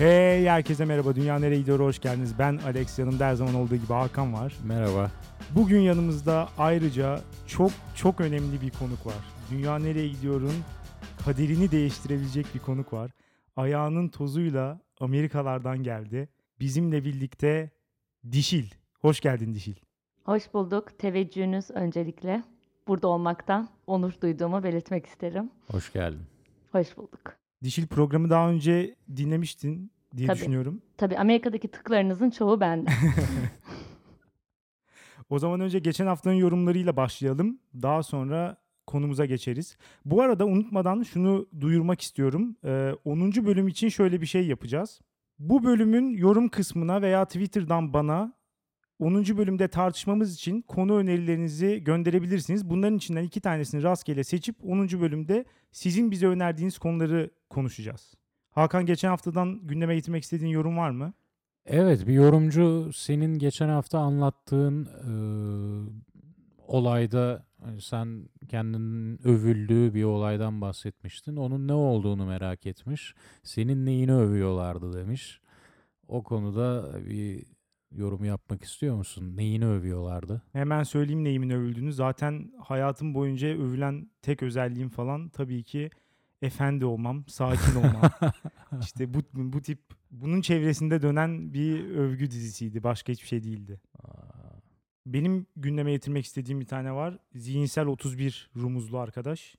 Hey herkese merhaba. Dünya nereye gidiyor? Hoş geldiniz. Ben Alex. Yanımda her zaman olduğu gibi Hakan var. Merhaba. Bugün yanımızda ayrıca çok çok önemli bir konuk var. Dünya nereye gidiyor'un kaderini değiştirebilecek bir konuk var. Ayağının tozuyla Amerikalardan geldi. Bizimle birlikte Dişil. Hoş geldin Dişil. Hoş bulduk. Teveccühünüz öncelikle. Burada olmaktan onur duyduğumu belirtmek isterim. Hoş geldin. Hoş bulduk. Dişil programı daha önce dinlemiştin diye Tabii. düşünüyorum. Tabii Amerika'daki tıklarınızın çoğu bende. O zaman önce geçen haftanın yorumlarıyla başlayalım. Daha sonra konumuza geçeriz. Bu arada unutmadan şunu duyurmak istiyorum. Ee, 10. bölüm için şöyle bir şey yapacağız. Bu bölümün yorum kısmına veya Twitter'dan bana 10. bölümde tartışmamız için konu önerilerinizi gönderebilirsiniz. Bunların içinden iki tanesini rastgele seçip 10. bölümde sizin bize önerdiğiniz konuları konuşacağız. Hakan geçen haftadan gündeme getirmek istediğin yorum var mı? Evet bir yorumcu senin geçen hafta anlattığın e, olayda hani sen kendinin övüldüğü bir olaydan bahsetmiştin. Onun ne olduğunu merak etmiş. Senin neyini övüyorlardı demiş. O konuda bir yorum yapmak istiyor musun? Neyini övüyorlardı? Hemen söyleyeyim neyimin övüldüğünü. Zaten hayatım boyunca övülen tek özelliğim falan tabii ki efendi olmam, sakin olmam. işte bu, bu tip bunun çevresinde dönen bir övgü dizisiydi. Başka hiçbir şey değildi. Benim gündeme getirmek istediğim bir tane var. Zihinsel 31 rumuzlu arkadaş.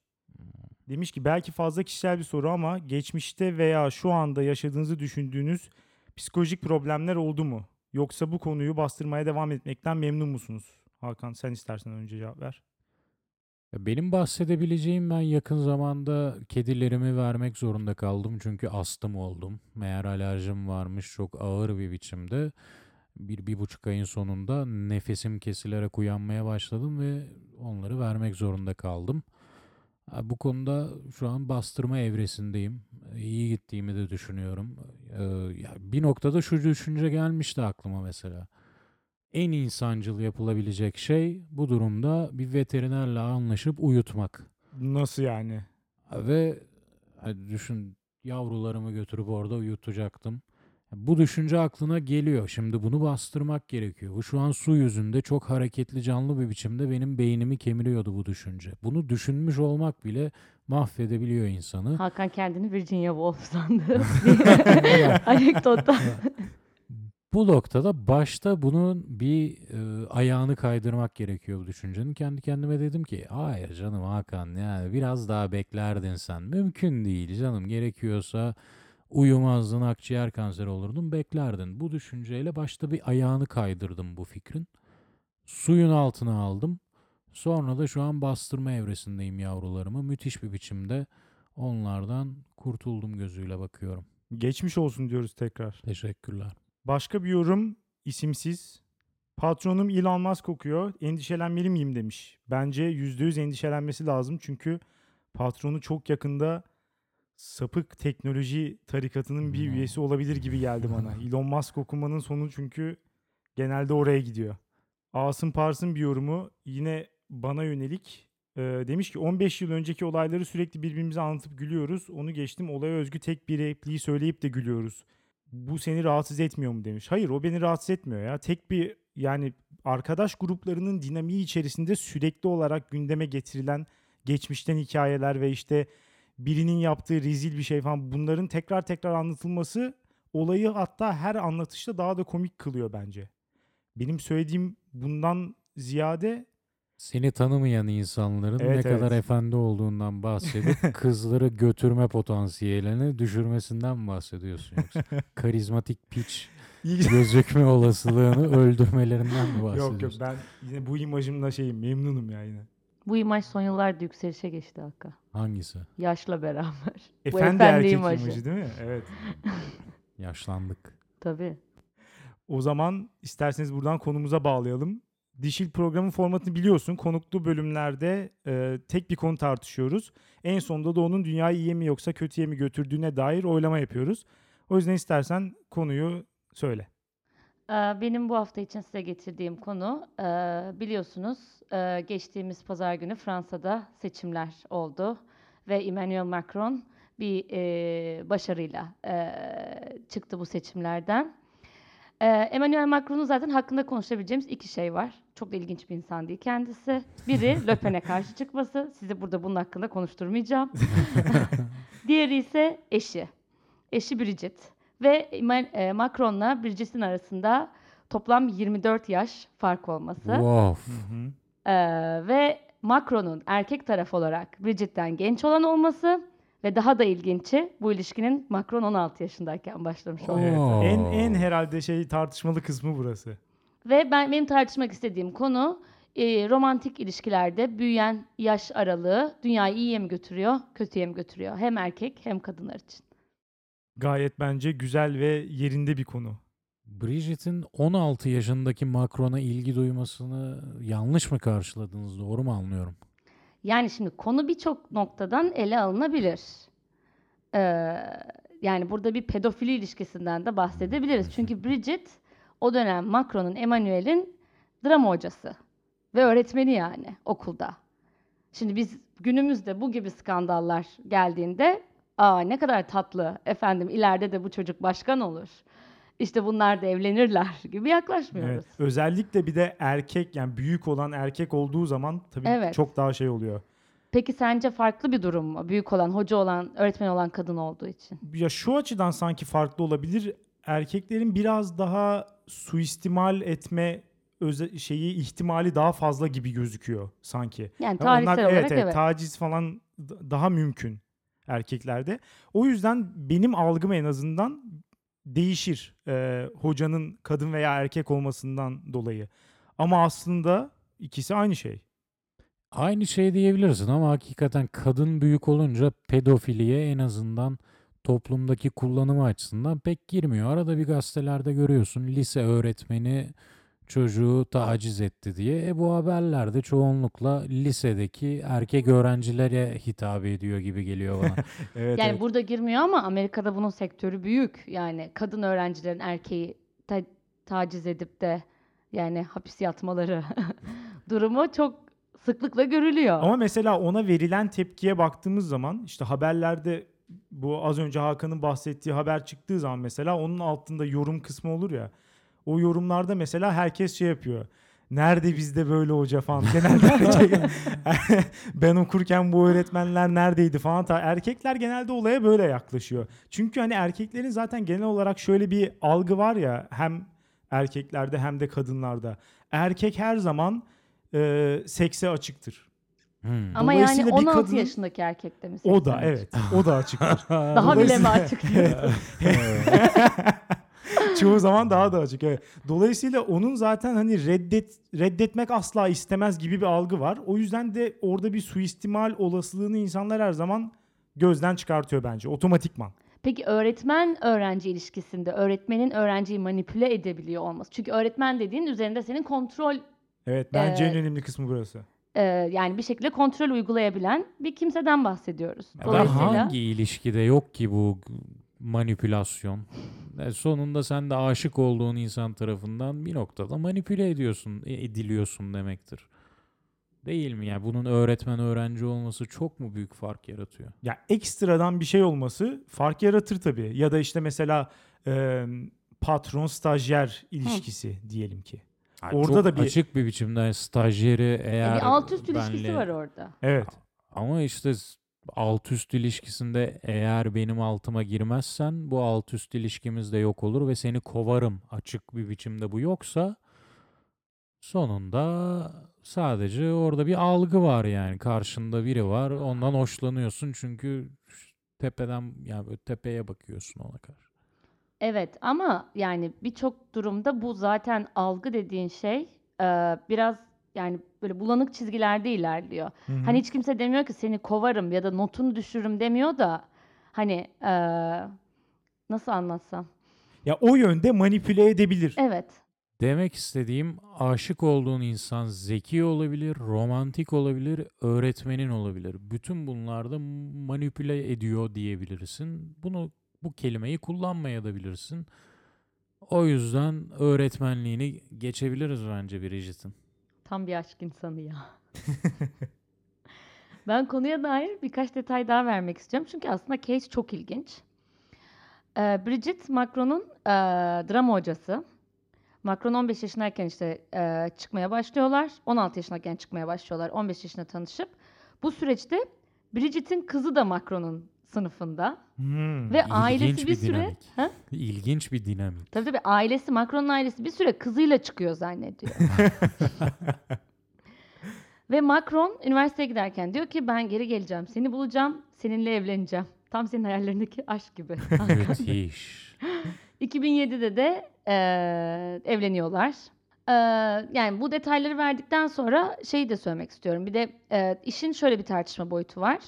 Demiş ki belki fazla kişisel bir soru ama geçmişte veya şu anda yaşadığınızı düşündüğünüz psikolojik problemler oldu mu? Yoksa bu konuyu bastırmaya devam etmekten memnun musunuz? Hakan sen istersen önce cevap ver. Benim bahsedebileceğim ben yakın zamanda kedilerimi vermek zorunda kaldım çünkü astım oldum. Meğer alerjim varmış çok ağır bir biçimde. Bir, bir buçuk ayın sonunda nefesim kesilerek uyanmaya başladım ve onları vermek zorunda kaldım. Bu konuda şu an bastırma evresindeyim. İyi gittiğimi de düşünüyorum. Ee, ya bir noktada şu düşünce gelmişti aklıma mesela en insancıl yapılabilecek şey bu durumda bir veterinerle anlaşıp uyutmak. Nasıl yani? Ve hani düşün yavrularımı götürüp orada uyutacaktım. Bu düşünce aklına geliyor. Şimdi bunu bastırmak gerekiyor. Bu şu an su yüzünde çok hareketli canlı bir biçimde benim beynimi kemiriyordu bu düşünce. Bunu düşünmüş olmak bile mahvedebiliyor insanı. Hakan kendini Virginia Woolf sandı. Bir Anekdotta. Bu noktada başta bunun bir e, ayağını kaydırmak gerekiyor bu düşüncenin. Kendi kendime dedim ki hayır canım Hakan yani biraz daha beklerdin sen. Mümkün değil canım gerekiyorsa uyumazdın akciğer kanseri olurdun beklerdin. Bu düşünceyle başta bir ayağını kaydırdım bu fikrin. Suyun altına aldım. Sonra da şu an bastırma evresindeyim yavrularımı. Müthiş bir biçimde onlardan kurtuldum gözüyle bakıyorum. Geçmiş olsun diyoruz tekrar. Teşekkürler. Başka bir yorum isimsiz. Patronum Elon Musk kokuyor. Endişelenmeli miyim demiş. Bence %100 endişelenmesi lazım. Çünkü patronu çok yakında sapık teknoloji tarikatının bir Hmm. üyesi olabilir gibi geldi bana. Elon Musk okumanın sonu çünkü genelde oraya gidiyor. Asım Pars'ın bir yorumu yine bana yönelik. Ee, demiş ki 15 yıl önceki olayları sürekli birbirimize anlatıp gülüyoruz. Onu geçtim olaya özgü tek bir repliği söyleyip de gülüyoruz bu seni rahatsız etmiyor mu demiş. Hayır o beni rahatsız etmiyor ya. Tek bir yani arkadaş gruplarının dinamiği içerisinde sürekli olarak gündeme getirilen geçmişten hikayeler ve işte birinin yaptığı rezil bir şey falan bunların tekrar tekrar anlatılması olayı hatta her anlatışta daha da komik kılıyor bence. Benim söylediğim bundan ziyade Seni tanımayan insanların Evet, ne kadar evet. efendi olduğundan bahsedip kızları götürme potansiyelini düşürmesinden mi bahsediyorsun yoksa? Karizmatik piç gözükme olasılığını öldürmelerinden mi bahsediyorsun? yok yok ben yine bu imajımla şeyim memnunum ya yine. Bu imaj son yıllarda yükselişe geçti Hakan. Hangisi? Yaşla beraber. Bu Efendi, efendi erkek imajı. imajı değil mi? Evet. Yaşlandık. Tabii. O zaman isterseniz buradan konumuza bağlayalım. Dişil programın formatını biliyorsun. Konuklu bölümlerde e, tek bir konu tartışıyoruz. En sonunda da onun dünyayı iyiye mi yoksa kötüye mi götürdüğüne dair oylama yapıyoruz. O yüzden istersen konuyu söyle. Ee, Benim bu hafta için size getirdiğim konu e, biliyorsunuz e, geçtiğimiz pazar günü Fransa'da seçimler oldu ve Emmanuel Macron bir e, başarıyla çıktı bu seçimlerden. Emmanuel Macron'un zaten hakkında konuşabileceğimiz iki şey var. Çok da ilginç bir insan değil kendisi. Biri Le Pen'e karşı çıkması. Sizi burada bunun hakkında konuşturmayacağım. Diğeri ise eşi. Eşi Bridget. Ve e, Macron'la Bridget'in arasında toplam 24 yaş fark olması. Wow. Ee, ve Macron'un erkek taraf olarak Bridget'ten genç olan olması ve daha da ilginci bu ilişkinin Macron 16 yaşındayken başlamış olması. Evet. Oo. En en herhalde şey tartışmalı kısmı burası. Ve ben benim tartışmak istediğim konu e, romantik ilişkilerde büyüyen yaş aralığı dünyayı iyiye mi götürüyor, kötüye mi götürüyor? Hem erkek hem kadınlar için. Gayet bence güzel ve yerinde bir konu. Bridget'in 16 yaşındaki Macron'a ilgi duymasını yanlış mı karşıladınız? Doğru mu anlıyorum? Yani şimdi konu birçok noktadan ele alınabilir. Ee, yani burada bir pedofili ilişkisinden de bahsedebiliriz. Çünkü Bridget o dönem Macron'un, Emmanuel'in drama hocası ve öğretmeni yani okulda. Şimdi biz günümüzde bu gibi skandallar geldiğinde aa ne kadar tatlı efendim ileride de bu çocuk başkan olur. İşte bunlar da evlenirler gibi yaklaşmıyoruz. Evet. Özellikle bir de erkek yani büyük olan erkek olduğu zaman tabii Evet. çok daha şey oluyor. Peki sence farklı bir durum mu? Büyük olan, hoca olan, öğretmen olan kadın olduğu için. Ya şu açıdan sanki farklı olabilir. Erkeklerin biraz daha suistimal etme öze- şeyi ihtimali daha fazla gibi gözüküyor sanki. Yani Ya tarihsel onlar, olarak evet, evet. taciz falan daha mümkün erkeklerde. O yüzden benim algım en azından değişir e, hocanın kadın veya erkek olmasından dolayı. Ama aslında ikisi aynı şey. Aynı şey diyebilirsin ama hakikaten kadın büyük olunca pedofiliye en azından toplumdaki kullanımı açısından pek girmiyor. Arada bir gazetelerde görüyorsun lise öğretmeni çocuğu taciz etti diye. E bu haberlerde çoğunlukla lisedeki erkek öğrencilere hitap ediyor gibi geliyor bana. Evet, Yani evet. burada girmiyor ama Amerika'da bunun sektörü büyük. Yani kadın öğrencilerin erkeği ta- taciz edip de yani hapis yatmaları durumu çok sıklıkla görülüyor. Ama mesela ona verilen tepkiye baktığımız zaman işte haberlerde bu az önce Hakan'ın bahsettiği haber çıktığı zaman mesela onun altında yorum kısmı olur ya. O yorumlarda mesela herkes şey yapıyor. Nerede bizde böyle hoca falan. Genelde erkek- ben okurken bu öğretmenler neredeydi falan. Ta- Erkekler genelde olaya böyle yaklaşıyor. Çünkü hani erkeklerin zaten genel olarak şöyle bir algı var ya hem erkeklerde hem de kadınlarda. Erkek her zaman e, sekse açıktır. Hmm. Ama yani Dolayısıyla bir 16 kadının- yaşındaki erkekte mi? O da 80? evet. O da açıktır. Daha bile mi açık? Çoğu zaman daha da açık. Evet. Dolayısıyla onun zaten hani reddet reddetmek asla istemez gibi bir algı var. O yüzden de orada bir suistimal olasılığını insanlar her zaman gözden çıkartıyor bence otomatikman. Peki öğretmen öğrenci ilişkisinde öğretmenin öğrenciyi manipüle edebiliyor olması. Çünkü öğretmen dediğin üzerinde senin kontrol Evet bence en Ee, önemli kısmı burası. e, yani bir şekilde kontrol uygulayabilen bir kimseden bahsediyoruz. Ya Dolayısıyla hangi ilişkide yok ki bu manipülasyon? E, sonunda sen de aşık olduğun insan tarafından bir noktada manipüle ediyorsun, e, ediliyorsun demektir. Değil mi? Yani bunun öğretmen öğrenci olması çok mu büyük fark yaratıyor? Ya ekstradan bir şey olması fark yaratır tabii. Ya da işte mesela e, patron stajyer ilişkisi diyelim ki. Yani Orada çok da bir- açık bir biçimde stajyeri eğer bir alt üst ilişkisi benle- var orada. Evet. Ama işte alt üst ilişkisinde eğer benim altıma girmezsen bu alt üst ilişkimiz de yok olur ve seni kovarım açık bir biçimde bu yoksa sonunda sadece orada bir algı var yani karşında biri var ondan hoşlanıyorsun çünkü tepeden yani tepeye bakıyorsun ona karşı. Evet ama yani birçok durumda bu zaten algı dediğin şey biraz yani böyle bulanık çizgilerde ilerliyor. Hı hı. Hani hiç kimse demiyor ki seni kovarım ya da notunu düşürürüm demiyor da hani e, nasıl anlatsam? Ya o yönde manipüle edebilir. Evet. Demek istediğim aşık olduğun insan zeki olabilir, romantik olabilir, öğretmenin olabilir. Bütün bunlarda manipüle ediyor diyebilirsin. Bunu bu kelimeyi kullanmaya da bilirsin. O yüzden öğretmenliğini geçebiliriz bence Bridget'in. Tam bir aşk insanı ya. Ben konuya dair birkaç detay daha vermek istiyorum. Çünkü aslında case çok ilginç. Ee, Bridget Macron'un e, drama hocası. Macron 15 yaşındayken işte e, çıkmaya başlıyorlar. 16 yaşındayken çıkmaya başlıyorlar. 15 yaşında tanışıp. Bu süreçte Bridget'in kızı da Macron'un sınıfında. Hmm. Ve ailesi bir, bir süre... Ha? İlginç bir dinamik. Tabii tabii ailesi, Macron'un ailesi bir süre kızıyla çıkıyor zannediyor. Ve Macron üniversiteye giderken diyor ki ben geri geleceğim, seni bulacağım, seninle evleneceğim. Tam senin hayallerindeki aşk gibi. Müthiş. 2007'de de eee, evleniyorlar. Eee, yani bu detayları verdikten sonra şeyi de söylemek istiyorum. Bir de eee, işin şöyle bir tartışma boyutu var.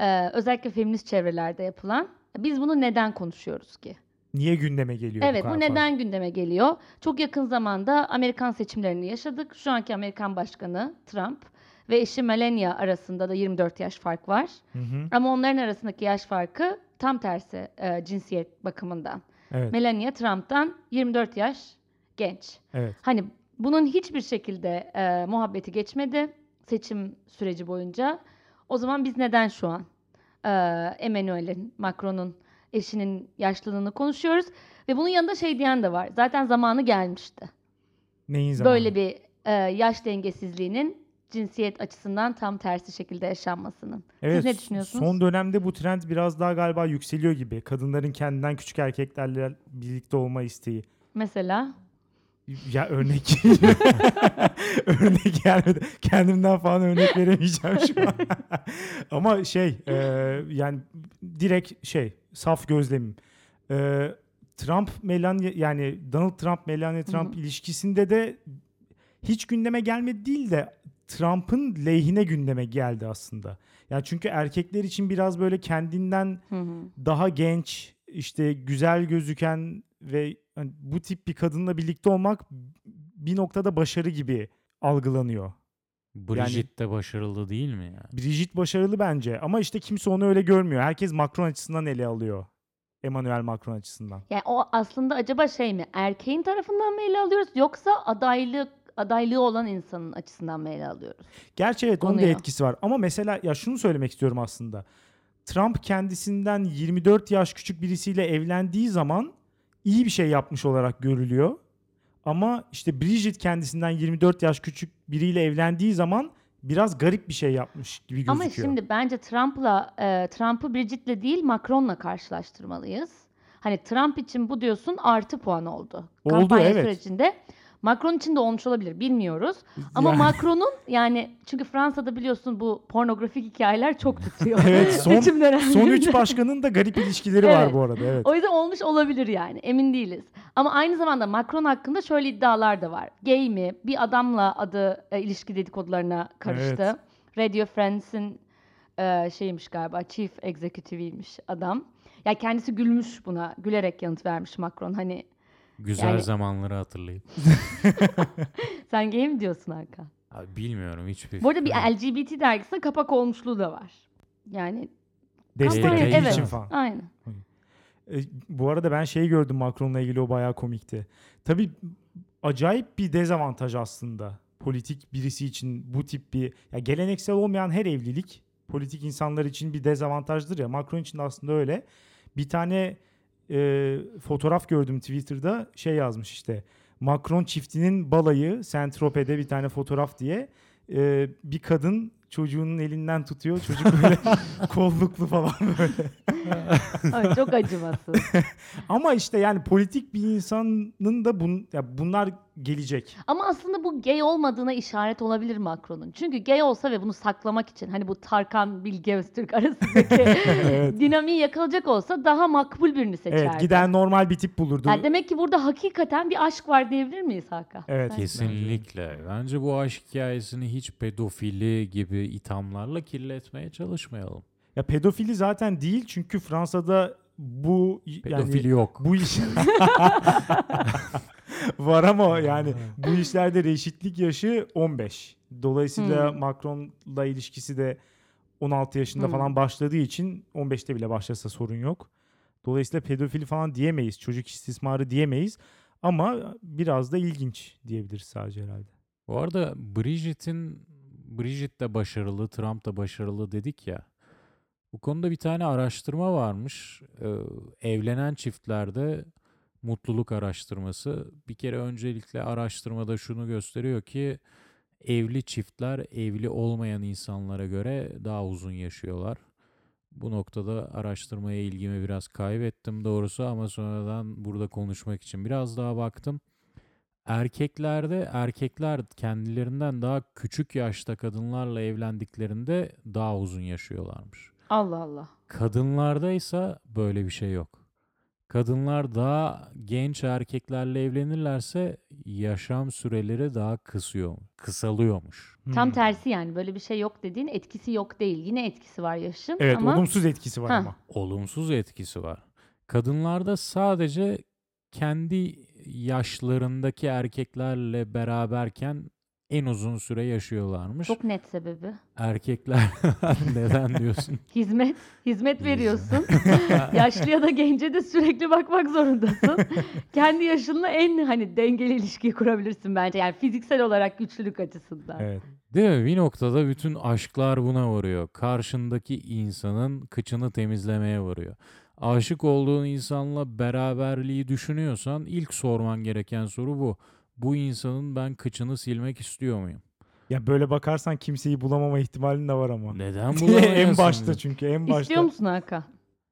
Eee, özellikle feminist çevrelerde yapılan. Biz bunu neden konuşuyoruz ki? Niye gündeme geliyor Evet bu fazla? neden gündeme geliyor? Çok yakın zamanda Amerikan seçimlerini yaşadık. Şu anki Amerikan Başkanı Trump ve eşi Melania arasında da 24 yaş fark var. Hı hı. Ama onların arasındaki yaş farkı tam tersi e, cinsiyet bakımından. Evet. Melania Trump'tan 24 yaş genç. Evet. Hani bunun hiçbir şekilde e, muhabbeti geçmedi seçim süreci boyunca. O zaman biz neden şu an e, Emmanuel'in, Macron'un eşinin yaşlılığını konuşuyoruz? Ve bunun yanında şey diyen de var. Zaten zamanı gelmişti. Neyin zamanı? Böyle bir e, yaş dengesizliğinin cinsiyet açısından tam tersi şekilde yaşanmasının. Evet, Siz ne düşünüyorsunuz? Son dönemde bu trend biraz daha galiba yükseliyor gibi. Kadınların kendinden küçük erkeklerle birlikte olma isteği. Mesela Ya örnek örnek gelmedi. Kendimden falan örnek veremeyeceğim şu an. Ama şey e, yani direkt şey saf gözlemim. E, Trump Melania yani Donald Trump Melania Trump ilişkisinde de hiç gündeme gelmedi değil de Trump'ın lehine gündeme geldi aslında. Yani çünkü erkekler için biraz böyle kendinden hı hı. daha genç, işte güzel gözüken ve hani bu tip bir kadınla birlikte olmak bir noktada başarı gibi algılanıyor. Bridget de başarılı değil mi ya? Brigitte başarılı bence ama işte kimse onu öyle görmüyor. Herkes Macron açısından ele alıyor. Emmanuel Macron açısından. Yani o aslında acaba şey mi? Erkeğin tarafından mı ele alıyoruz yoksa adaylık adaylığı olan insanın açısından mı ele alıyoruz? Gerçi evet onun da etkisi var. Ama mesela ya şunu söylemek istiyorum aslında. Trump kendisinden 24 yaş küçük birisiyle evlendiği zaman iyi bir şey yapmış olarak görülüyor. Ama işte Bridget kendisinden 24 yaş küçük biriyle evlendiği zaman biraz garip bir şey yapmış gibi gözüküyor. Ama şimdi bence Trump'la e, Trump'ı Bridget'le değil Macron'la karşılaştırmalıyız. Hani Trump için bu diyorsun artı puan oldu. Oldu, Kampanya evet. sürecinde. Macron için de olmuş olabilir bilmiyoruz. Ama Yani- Macron'un yani çünkü Fransa'da biliyorsun bu pornografik hikayeler çok tutuyor. Evet, son-. Son üç başkanın da garip ilişkileri var Evet. bu arada. Evet. O yüzden olmuş olabilir yani emin değiliz. Ama aynı zamanda Macron hakkında şöyle iddialar da var. Gay mi? Bir adamla adı e, ilişki dedikodularına karıştı. Radio Friends'in e, şeymiş galiba Chief Executive'iymiş adam. Ya kendisi gülmüş buna. Gülerek yanıt vermiş Macron. Hani Güzel Yani- zamanları hatırlayıp. sen gay mi diyorsun Hakan? Abi bilmiyorum hiçbir Bu arada bir fikrim yok. LGBT dergisinde kapak olmuşluğu da var. Yani Destekleyici evet, için falan. Aynen. E, bu arada ben şeyi gördüm Macron'la ilgili o bayağı komikti. Tabii acayip bir dezavantaj aslında. Politik birisi için bu tip bir ya geleneksel olmayan her evlilik politik insanlar için bir dezavantajdır ya. Macron için de aslında öyle. Bir tane e, fotoğraf gördüm Twitter'da şey yazmış işte. Macron çiftinin balayı Saint-Tropez'de bir tane fotoğraf diye e, bir kadın çocuğunun elinden tutuyor. Çocuk böyle kolluklu falan böyle. Ay, çok acımasız. Ama işte yani politik bir insanın da bun, ya bunlar gelecek. Ama aslında bu gay olmadığına işaret olabilir Macron'un. Çünkü gay olsa ve bunu saklamak için hani bu Tarkan Bilge Öztürk arasındaki dinamiği yakalayacak olsa daha makbul birini seçerdi. Evet gider normal bir tip bulurdu. Yani demek ki burada hakikaten bir aşk var diyebilir miyiz Hakan? Evet. Sen- Kesinlikle. Bence bu aşk hikayesini hiç pedofili gibi ithamlarla kirletmeye çalışmayalım. Ya pedofili zaten değil çünkü Fransa'da bu Pedofili yani yok. bu iş var ama yani bu işlerde reşitlik yaşı 15. Dolayısıyla Hmm. Macron'la ilişkisi de 16 yaşında Hmm. falan başladığı için 15'te bile başlasa sorun yok. Dolayısıyla pedofili falan diyemeyiz. Çocuk istismarı diyemeyiz. Ama biraz da ilginç diyebiliriz sadece herhalde. Bu arada Bridget'in Bridget de başarılı, Trump da başarılı dedik ya. Bu konuda bir tane araştırma varmış. Ee, evlenen çiftlerde mutluluk araştırması. Bir kere öncelikle araştırmada şunu gösteriyor ki evli çiftler evli olmayan insanlara göre daha uzun yaşıyorlar. Bu noktada araştırmaya ilgimi biraz kaybettim doğrusu ama sonradan burada konuşmak için biraz daha baktım. Erkeklerde erkekler kendilerinden daha küçük yaşta kadınlarla evlendiklerinde daha uzun yaşıyorlarmış. Allah Allah. Kadınlarda ise böyle bir şey yok. Kadınlar daha genç erkeklerle evlenirlerse yaşam süreleri daha kısıyor, kısalıyormuş. Tam Hmm. tersi yani böyle bir şey yok dediğin etkisi yok değil. Yine etkisi var yaşın Evet ama olumsuz etkisi var Hah. ama. Olumsuz etkisi var. Kadınlarda sadece kendi yaşlarındaki erkeklerle beraberken en uzun süre yaşıyorlarmış. çok net sebebi. Erkekler neden diyorsun? Hizmet, hizmet veriyorsun. Yaşlı ya da gence de sürekli bakmak zorundasın. Kendi yaşınla en hani dengeli ilişkiyi kurabilirsin bence. Yani fiziksel olarak güçlülük açısından. Evet. Değil mi? Bir noktada bütün aşklar buna varıyor. Karşındaki insanın kıçını temizlemeye varıyor. Aşık olduğun insanla beraberliği düşünüyorsan ilk sorman gereken soru bu. Bu insanın ben kıçını silmek istiyor muyum? Ya böyle bakarsan kimseyi bulamama ihtimalin de var ama. Neden en bulamayasın? başta çünkü en başta. İstiyor musun Hakan?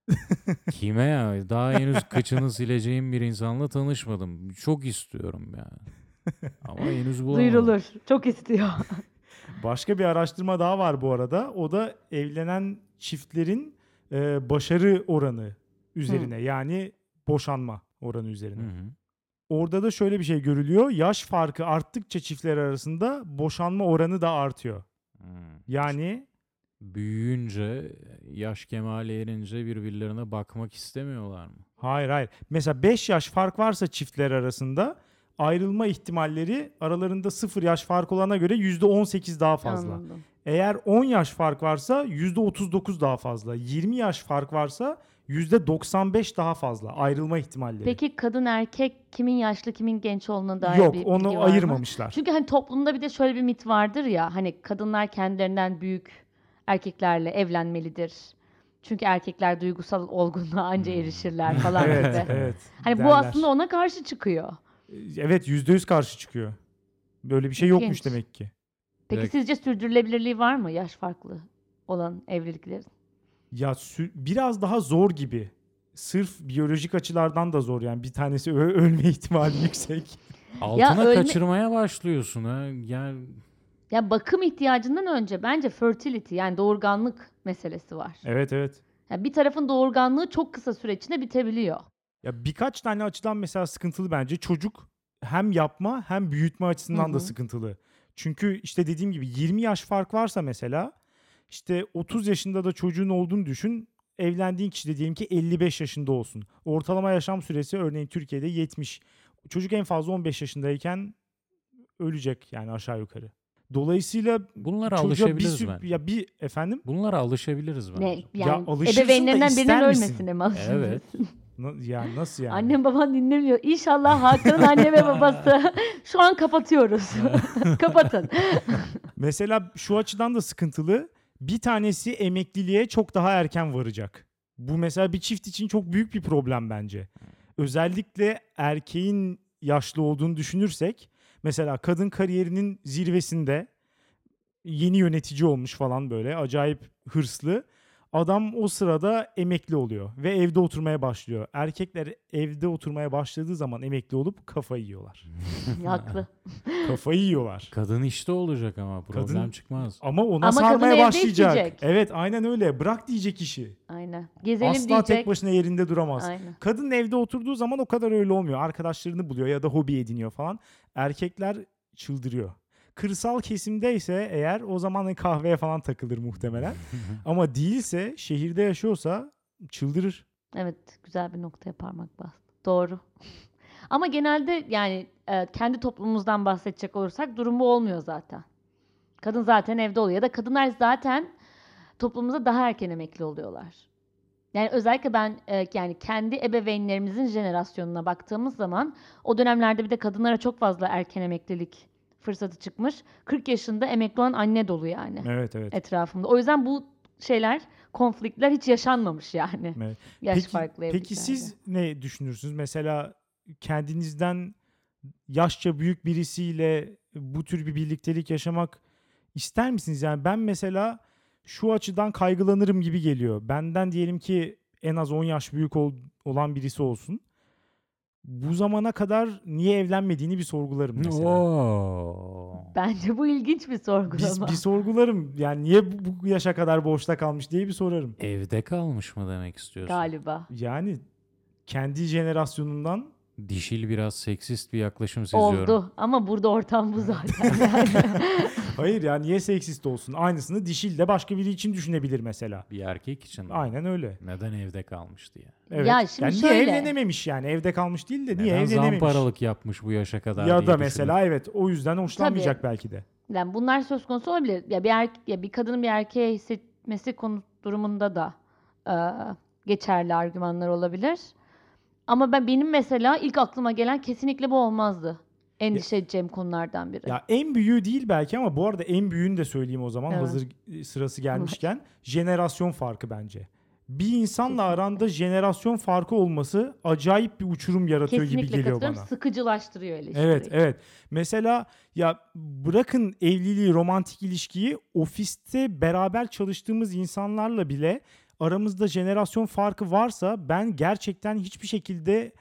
Kime ya? Daha henüz kıçını sileceğim bir insanla tanışmadım. Çok istiyorum ya. Ama henüz bulamadım. Duyurulur. Çok istiyor. Başka bir araştırma daha var bu arada. O da evlenen çiftlerin e, başarı oranı üzerine. Yani boşanma oranı üzerine. Hı hı. Orada da şöyle bir şey görülüyor. Yaş farkı arttıkça çiftler arasında boşanma oranı da artıyor. Hı. Yani Büyüyünce, yaş kemale erince birbirlerine bakmak istemiyorlar mı? hayır hayır. Mesela 5 yaş fark varsa çiftler arasında ayrılma ihtimalleri aralarında 0 yaş fark olana göre %18 daha fazla. Anladım. Eğer 10 yaş fark varsa %39 daha fazla. 20 yaş fark varsa %95 daha fazla ayrılma ihtimalleri. Peki kadın erkek kimin yaşlı kimin genç olduğuna dair Yok bir bilgi onu var mı? ayırmamışlar. Çünkü hani toplumda bir de şöyle bir mit vardır ya hani kadınlar kendilerinden büyük erkeklerle evlenmelidir. Çünkü erkekler duygusal olgunluğa anca erişirler falan Hmm. evet, gibi. evet. Hani bu derler. aslında ona karşı çıkıyor. Evet %100 karşı çıkıyor. Böyle bir şey yokmuş İlginç. demek ki. Peki Direkt- sizce sürdürülebilirliği var mı yaş farklı olan evliliklerin? Ya biraz daha zor gibi. Sırf biyolojik açılardan da zor yani. Bir tanesi ö- ölme ihtimali yüksek. Altına ölme- kaçırmaya başlıyorsun ha. Yani Ya bakım ihtiyacından önce bence fertility yani doğurganlık meselesi var. Evet evet. Ya bir tarafın doğurganlığı çok kısa süre içinde bitebiliyor. Ya birkaç tane açıdan mesela sıkıntılı bence. Çocuk hem yapma hem büyütme açısından Hı da sıkıntılı. Çünkü işte dediğim gibi 20 yaş fark varsa mesela işte 30 yaşında da çocuğun olduğunu düşün. Evlendiğin kişi de diyelim ki 55 yaşında olsun. Ortalama yaşam süresi örneğin Türkiye'de 70. Çocuk en fazla 15 yaşındayken ölecek yani aşağı yukarı. Dolayısıyla bunlara bir alışabiliriz sü- bence. ya bir efendim Bunlara alışabiliriz bence. Ne yani alışırsın da ebeveynlerinden birinin ölmesine mi alışırsın? Evet. Yani nasıl yani? Annem baban dinlemiyor. İnşallah Hakan'ın anne ve babası. Şu an kapatıyoruz. Kapatın. Mesela şu açıdan da sıkıntılı. Bir tanesi emekliliğe çok daha erken varacak. Bu mesela bir çift için çok büyük bir problem bence. Özellikle erkeğin yaşlı olduğunu düşünürsek mesela kadın kariyerinin zirvesinde yeni yönetici olmuş falan böyle acayip hırslı. Adam o sırada emekli oluyor ve evde oturmaya başlıyor. Erkekler evde oturmaya başladığı zaman emekli olup kafayı yiyorlar. Haklı. Kafayı yiyorlar. Kadın işte olacak ama problem Kadın- çıkmaz. Ama ona Ama kadın sarmaya evde başlayacak. isteyecek. Evet aynen öyle. Bırak diyecek işi. Aynen. Gezelim Asla diyecek. tek başına yerinde duramaz. Aynen. Kadın evde oturduğu zaman o kadar öyle olmuyor. Arkadaşlarını buluyor ya da hobi ediniyor falan. Erkekler çıldırıyor. Kırsal kesimde ise eğer o zaman hani kahveye falan takılır muhtemelen. Ama değilse şehirde yaşıyorsa çıldırır. Evet, güzel bir noktaya parmak bastı. Doğru. Ama genelde yani e, kendi toplumumuzdan bahsedecek olursak durum bu olmuyor zaten. Kadın zaten evde oluyor ya da kadınlar zaten toplumumuzda daha erken emekli oluyorlar. Yani özellikle ben e, yani kendi ebeveynlerimizin jenerasyonuna baktığımız zaman o dönemlerde bir de kadınlara çok fazla erken emeklilik fırsatı çıkmış. 40 yaşında emekli olan anne dolu yani Evet evet. etrafımda. O yüzden bu şeyler, konfliktler hiç yaşanmamış yani. Evet. Yaş Peki, farklı peki siz ne düşünürsünüz? Mesela kendinizden yaşça büyük birisiyle bu tür bir birliktelik yaşamak ister misiniz? Yani ben mesela şu açıdan kaygılanırım gibi geliyor. Benden diyelim ki en az 10 yaş büyük ol- olan birisi olsun. Bu zamana kadar niye evlenmediğini bir sorgularım mesela. Oo. Bence bu ilginç bir sorgulama. Biz bir sorgularım. Yani niye bu, bu yaşa kadar boşta kalmış diye bir sorarım. Evde kalmış mı demek istiyorsun? Galiba. Yani kendi jenerasyonundan Dişil biraz seksist bir yaklaşım seziyorum. Oldu ama burada ortam bu zaten. Yani. Hayır ya niye seksist olsun? Aynısını dişil de başka biri için düşünebilir mesela. Bir erkek için mi? Aynen öyle. Neden evde kalmış diye. Evet. Ya şimdi yani şöyle. niye evlenememiş yani? Evde kalmış değil de niye Neden evlenememiş? zamparalık yapmış bu yaşa kadar Ya diye da düşünün. mesela evet o yüzden hoşlanmayacak belki de. Yani bunlar söz konusu olabilir. Ya bir erk ya bir kadının bir erkeğe hissetmesi konu durumunda da e, geçerli argümanlar olabilir. Ama ben benim mesela ilk aklıma gelen kesinlikle bu olmazdı. Endişe edeceğim konulardan biri. Ya en büyüğü değil belki ama bu arada en büyüğünü de söyleyeyim o zaman Evet. hazır sırası gelmişken. Jenerasyon farkı bence. Bir insanla aranda jenerasyon farkı olması acayip bir uçurum yaratıyor gibi Kesinlikle geliyor katılıyorum. bana. Sıkıcılaştırıyor ilişkiyi. Evet, evet. Mesela ya bırakın evliliği, romantik ilişkiyi ofiste beraber çalıştığımız insanlarla bile aramızda jenerasyon farkı varsa ben gerçekten hiçbir şekilde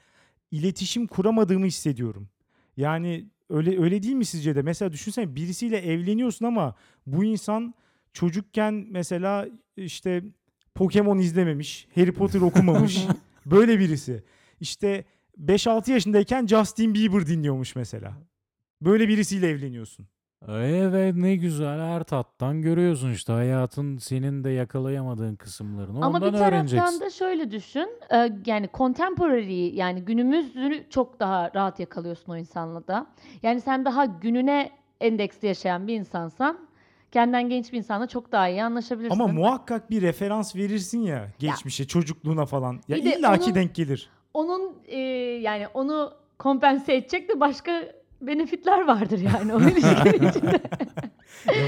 iletişim kuramadığımı hissediyorum. Yani öyle öyle değil mi sizce de? Mesela düşünsene birisiyle evleniyorsun ama bu insan çocukken mesela işte Pokemon izlememiş, Harry Potter okumamış. Böyle birisi. İşte 5-6 yaşındayken Justin Bieber dinliyormuş mesela. Böyle birisiyle evleniyorsun. Evet ne güzel her tattan görüyorsun işte hayatın senin de yakalayamadığın kısımlarını Ama ondan bir taraftan öğreneceksin. da şöyle düşün. e, Yani contemporary yani günümüzü çok daha rahat yakalıyorsun o insanla da. Yani sen daha gününe endeksli yaşayan bir insansan kendinden genç bir insanla çok daha iyi anlaşabilirsin. Ama muhakkak bir referans verirsin ya geçmişe, çocukluğuna falan. Ya Bir de illaki onun- denk gelir. onun e, yani onu kompense edecek de başka benefitler vardır yani o ilişkinin içinde.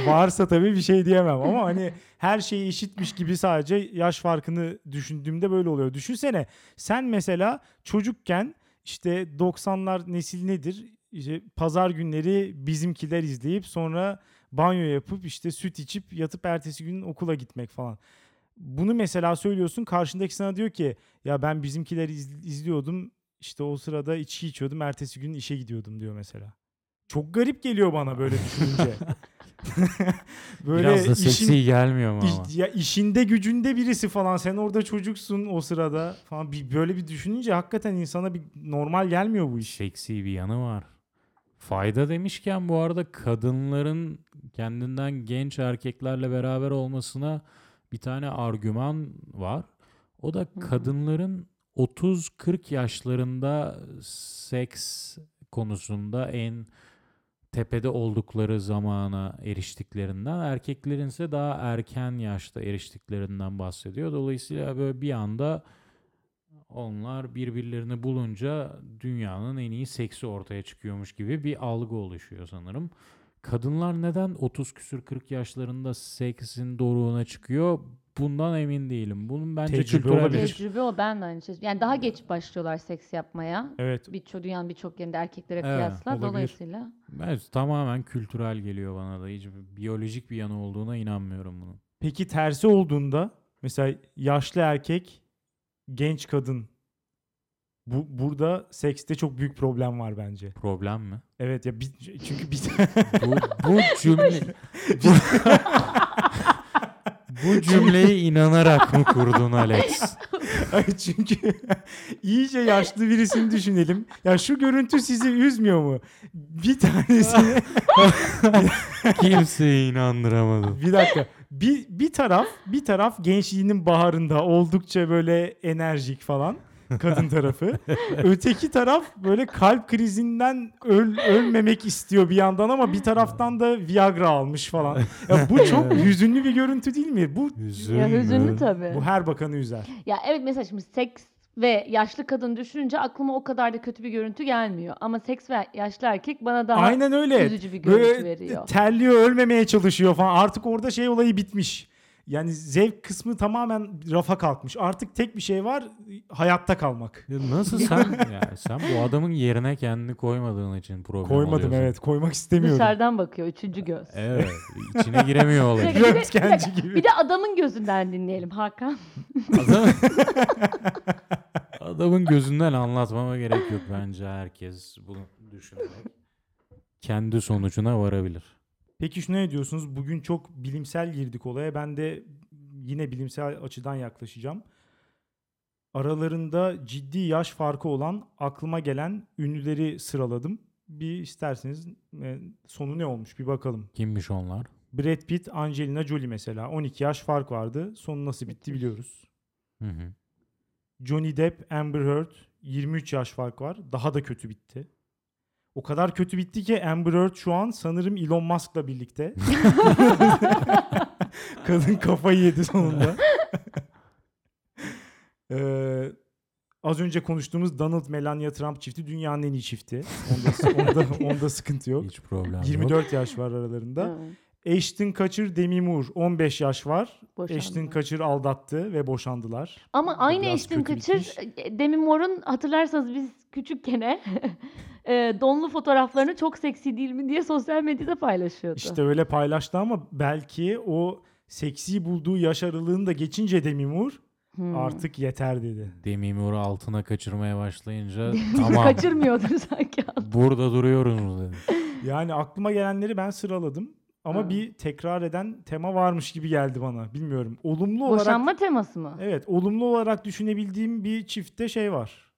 Varsa tabii bir şey diyemem ama hani her şeyi eşitmiş gibi sadece yaş farkını düşündüğümde böyle oluyor. Düşünsene sen mesela çocukken işte 90'lar nesil nedir? İşte pazar günleri bizimkiler izleyip sonra banyo yapıp işte süt içip yatıp ertesi gün okula gitmek falan. Bunu mesela söylüyorsun karşındaki sana diyor ki ya ben bizimkileri iz- izliyordum işte o sırada içki içiyordum ertesi gün işe gidiyordum diyor mesela. Çok garip geliyor bana böyle düşününce. böyle Biraz da işin- seksi gelmiyor mu ama? İş- ya işinde gücünde birisi falan sen orada çocuksun o sırada falan bir böyle bir düşününce hakikaten insana bir normal gelmiyor bu iş. Seksi bir yanı var. Fayda demişken bu arada kadınların kendinden genç erkeklerle beraber olmasına bir tane argüman var. O da kadınların 30-40 yaşlarında seks konusunda en tepede oldukları zamana eriştiklerinden, erkeklerin ise daha erken yaşta eriştiklerinden bahsediyor. Dolayısıyla böyle bir anda onlar birbirlerini bulunca dünyanın en iyi seksi ortaya çıkıyormuş gibi bir algı oluşuyor sanırım. Kadınlar neden 30 küsür 40 yaşlarında seksin doruğuna çıkıyor? Bundan emin değilim. Bunun bence Tecrübe kültürel olabilir. bir Tecrübe o ben de aynı şey. Yani daha geç başlıyorlar seks yapmaya. Evet. Bir dünyanın birçok yerinde erkeklere Evet, kıyasla olabilir. dolayısıyla. Evet, tamamen kültürel geliyor bana da. Hiç biyolojik bir yanı olduğuna inanmıyorum bunun. Peki tersi olduğunda mesela yaşlı erkek genç kadın bu burada sekste çok büyük problem var bence. Problem mi? Evet ya bir, çünkü bir Bu, bu cümle bu cümleyi inanarak mı kurdun Alex? Ay çünkü iyice yaşlı birisini düşünelim. Ya şu görüntü sizi üzmüyor mu? Bir tanesi Kimseyi inandıramadım. bir dakika. Bir, bir taraf bir taraf gençliğinin baharında oldukça böyle enerjik falan kadın tarafı. Öteki taraf böyle kalp krizinden öl, ölmemek istiyor bir yandan ama bir taraftan da Viagra almış falan. Ya bu çok hüzünlü bir görüntü değil mi? Bu Hüzün Ya hüzünlü tabii. bu her bakanı üzer. Ya evet mesela şimdi seks ve yaşlı kadın düşününce aklıma o kadar da kötü bir görüntü gelmiyor. Ama seks ve yaşlı erkek bana daha Aynen öyle. üzücü bir görüntü Böyle veriyor. terliyor, ölmemeye çalışıyor falan. Artık orada şey olayı bitmiş. Yani zevk kısmı tamamen rafa kalkmış. Artık tek bir şey var, hayatta kalmak. Ya Nasıl sen yani sen bu adamın yerine kendini koymadığın için problem Koymadım oluyorsun. evet, koymak istemiyorum. Dışarıdan bakıyor üçüncü göz. Evet. içine giremiyor Bir olay. dakika, bir de- Röntgenci bir dakika. gibi. Bir de adamın gözünden dinleyelim Hakan. Adam, adamın gözünden anlatmama gerek yok bence herkes bunu düşünerek. Kendi sonucuna varabilir. Peki şuna ne diyorsunuz? Bugün çok bilimsel girdik olaya. Ben de yine bilimsel açıdan yaklaşacağım. Aralarında ciddi yaş farkı olan aklıma gelen ünlüleri sıraladım. Bir isterseniz e, sonu ne olmuş bir bakalım. Kimmiş onlar? Brad Pitt, Angelina Jolie mesela 12 yaş fark vardı. Sonu nasıl bitti biliyoruz. Hı hı. Johnny Depp, Amber Heard 23 yaş fark var. Daha da kötü bitti. O kadar kötü bitti ki Amber Heard şu an sanırım Elon Musk'la birlikte. Kadın kafayı yedi sonunda. Ee, az önce konuştuğumuz Donald Melania Trump çifti dünyanın en iyi çifti. Onda, onda, onda sıkıntı yok. Hiç problem yok. 24 yaş var aralarında. Evet, Ashton Kutcher, Demi Moore 15 yaş var. boşandı. Ashton Kutcher aldattı ve boşandılar. Ama aynı biraz Ashton bitmiş. e, Demi Moore'un hatırlarsanız biz küçükken e, donlu fotoğraflarını çok seksi değil mi diye sosyal medyada paylaşıyordu. İşte öyle paylaştı ama belki o seksi bulduğu yaş aralığını da geçince Demi Moore Hmm. artık yeter dedi. Demi Moore'u altına kaçırmaya başlayınca tamam Kaçırmıyordur sanki. burada duruyoruz dedi. Yani aklıma gelenleri ben sıraladım. Ama Ha. bir tekrar eden tema varmış gibi geldi bana. Bilmiyorum. Olumlu olarak Boşanma teması mı? Evet, olumlu olarak düşünebildiğim bir çiftte şey var.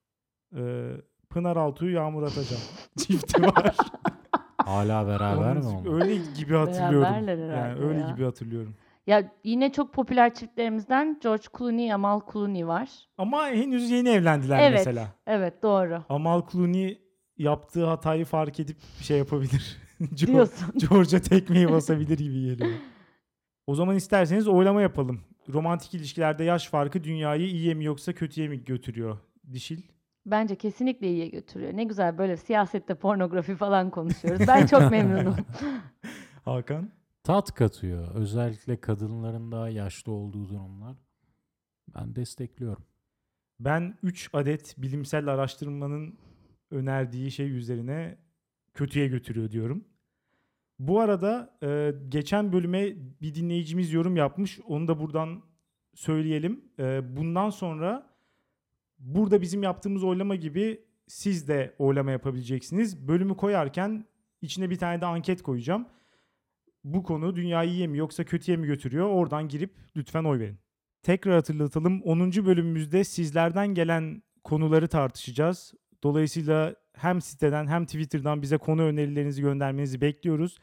Ee, Pınar Altuğ, Yağmur Atacan çifti var. Hala beraber mi onlar? Öyle gibi hatırlıyorum. Beraberler Yani öyle ya. gibi hatırlıyorum. Ya yine çok popüler çiftlerimizden George Clooney, Amal Clooney var. Ama henüz yeni evlendiler Evet. mesela. Evet doğru. Amal Clooney yaptığı hatayı fark edip şey yapabilir. George- Diyorsun. George'a tekmeyi basabilir gibi geliyor. O zaman isterseniz oylama yapalım. Romantik ilişkilerde yaş farkı dünyayı iyiye mi yoksa kötüye mi götürüyor? Dişil. Bence kesinlikle iyiye götürüyor. Ne güzel böyle siyasette pornografi falan konuşuyoruz. Ben çok memnunum. Hakan. Tat katıyor. Özellikle kadınların daha yaşlı olduğu durumlar. Ben destekliyorum. Ben 3 adet bilimsel araştırmanın önerdiği şey üzerine kötüye götürüyor diyorum. Bu arada e, geçen bölüme bir dinleyicimiz yorum yapmış. Onu da buradan söyleyelim. E, bundan sonra burada bizim yaptığımız oylama gibi siz de oylama yapabileceksiniz. Bölümü koyarken içine bir tane de anket koyacağım. Bu konu dünyayı iyiye mi yoksa kötüye mi götürüyor? Oradan girip lütfen oy verin. Tekrar hatırlatalım. 10. bölümümüzde sizlerden gelen konuları tartışacağız. Dolayısıyla hem siteden hem Twitter'dan bize konu önerilerinizi göndermenizi bekliyoruz.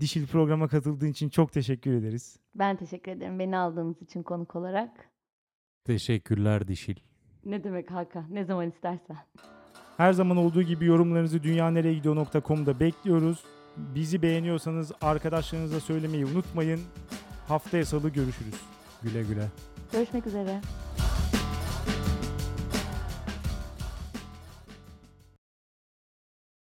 Dişil programa katıldığın için çok teşekkür ederiz. Ben teşekkür ederim beni aldığınız için konuk olarak. Teşekkürler dişil. Ne demek Hakan? Ne zaman istersen. Her zaman olduğu gibi yorumlarınızı dünyanereyegidiyor.com'da bekliyoruz. Bizi beğeniyorsanız arkadaşlarınıza söylemeyi unutmayın. Haftaya salı görüşürüz. Güle güle. Görüşmek üzere.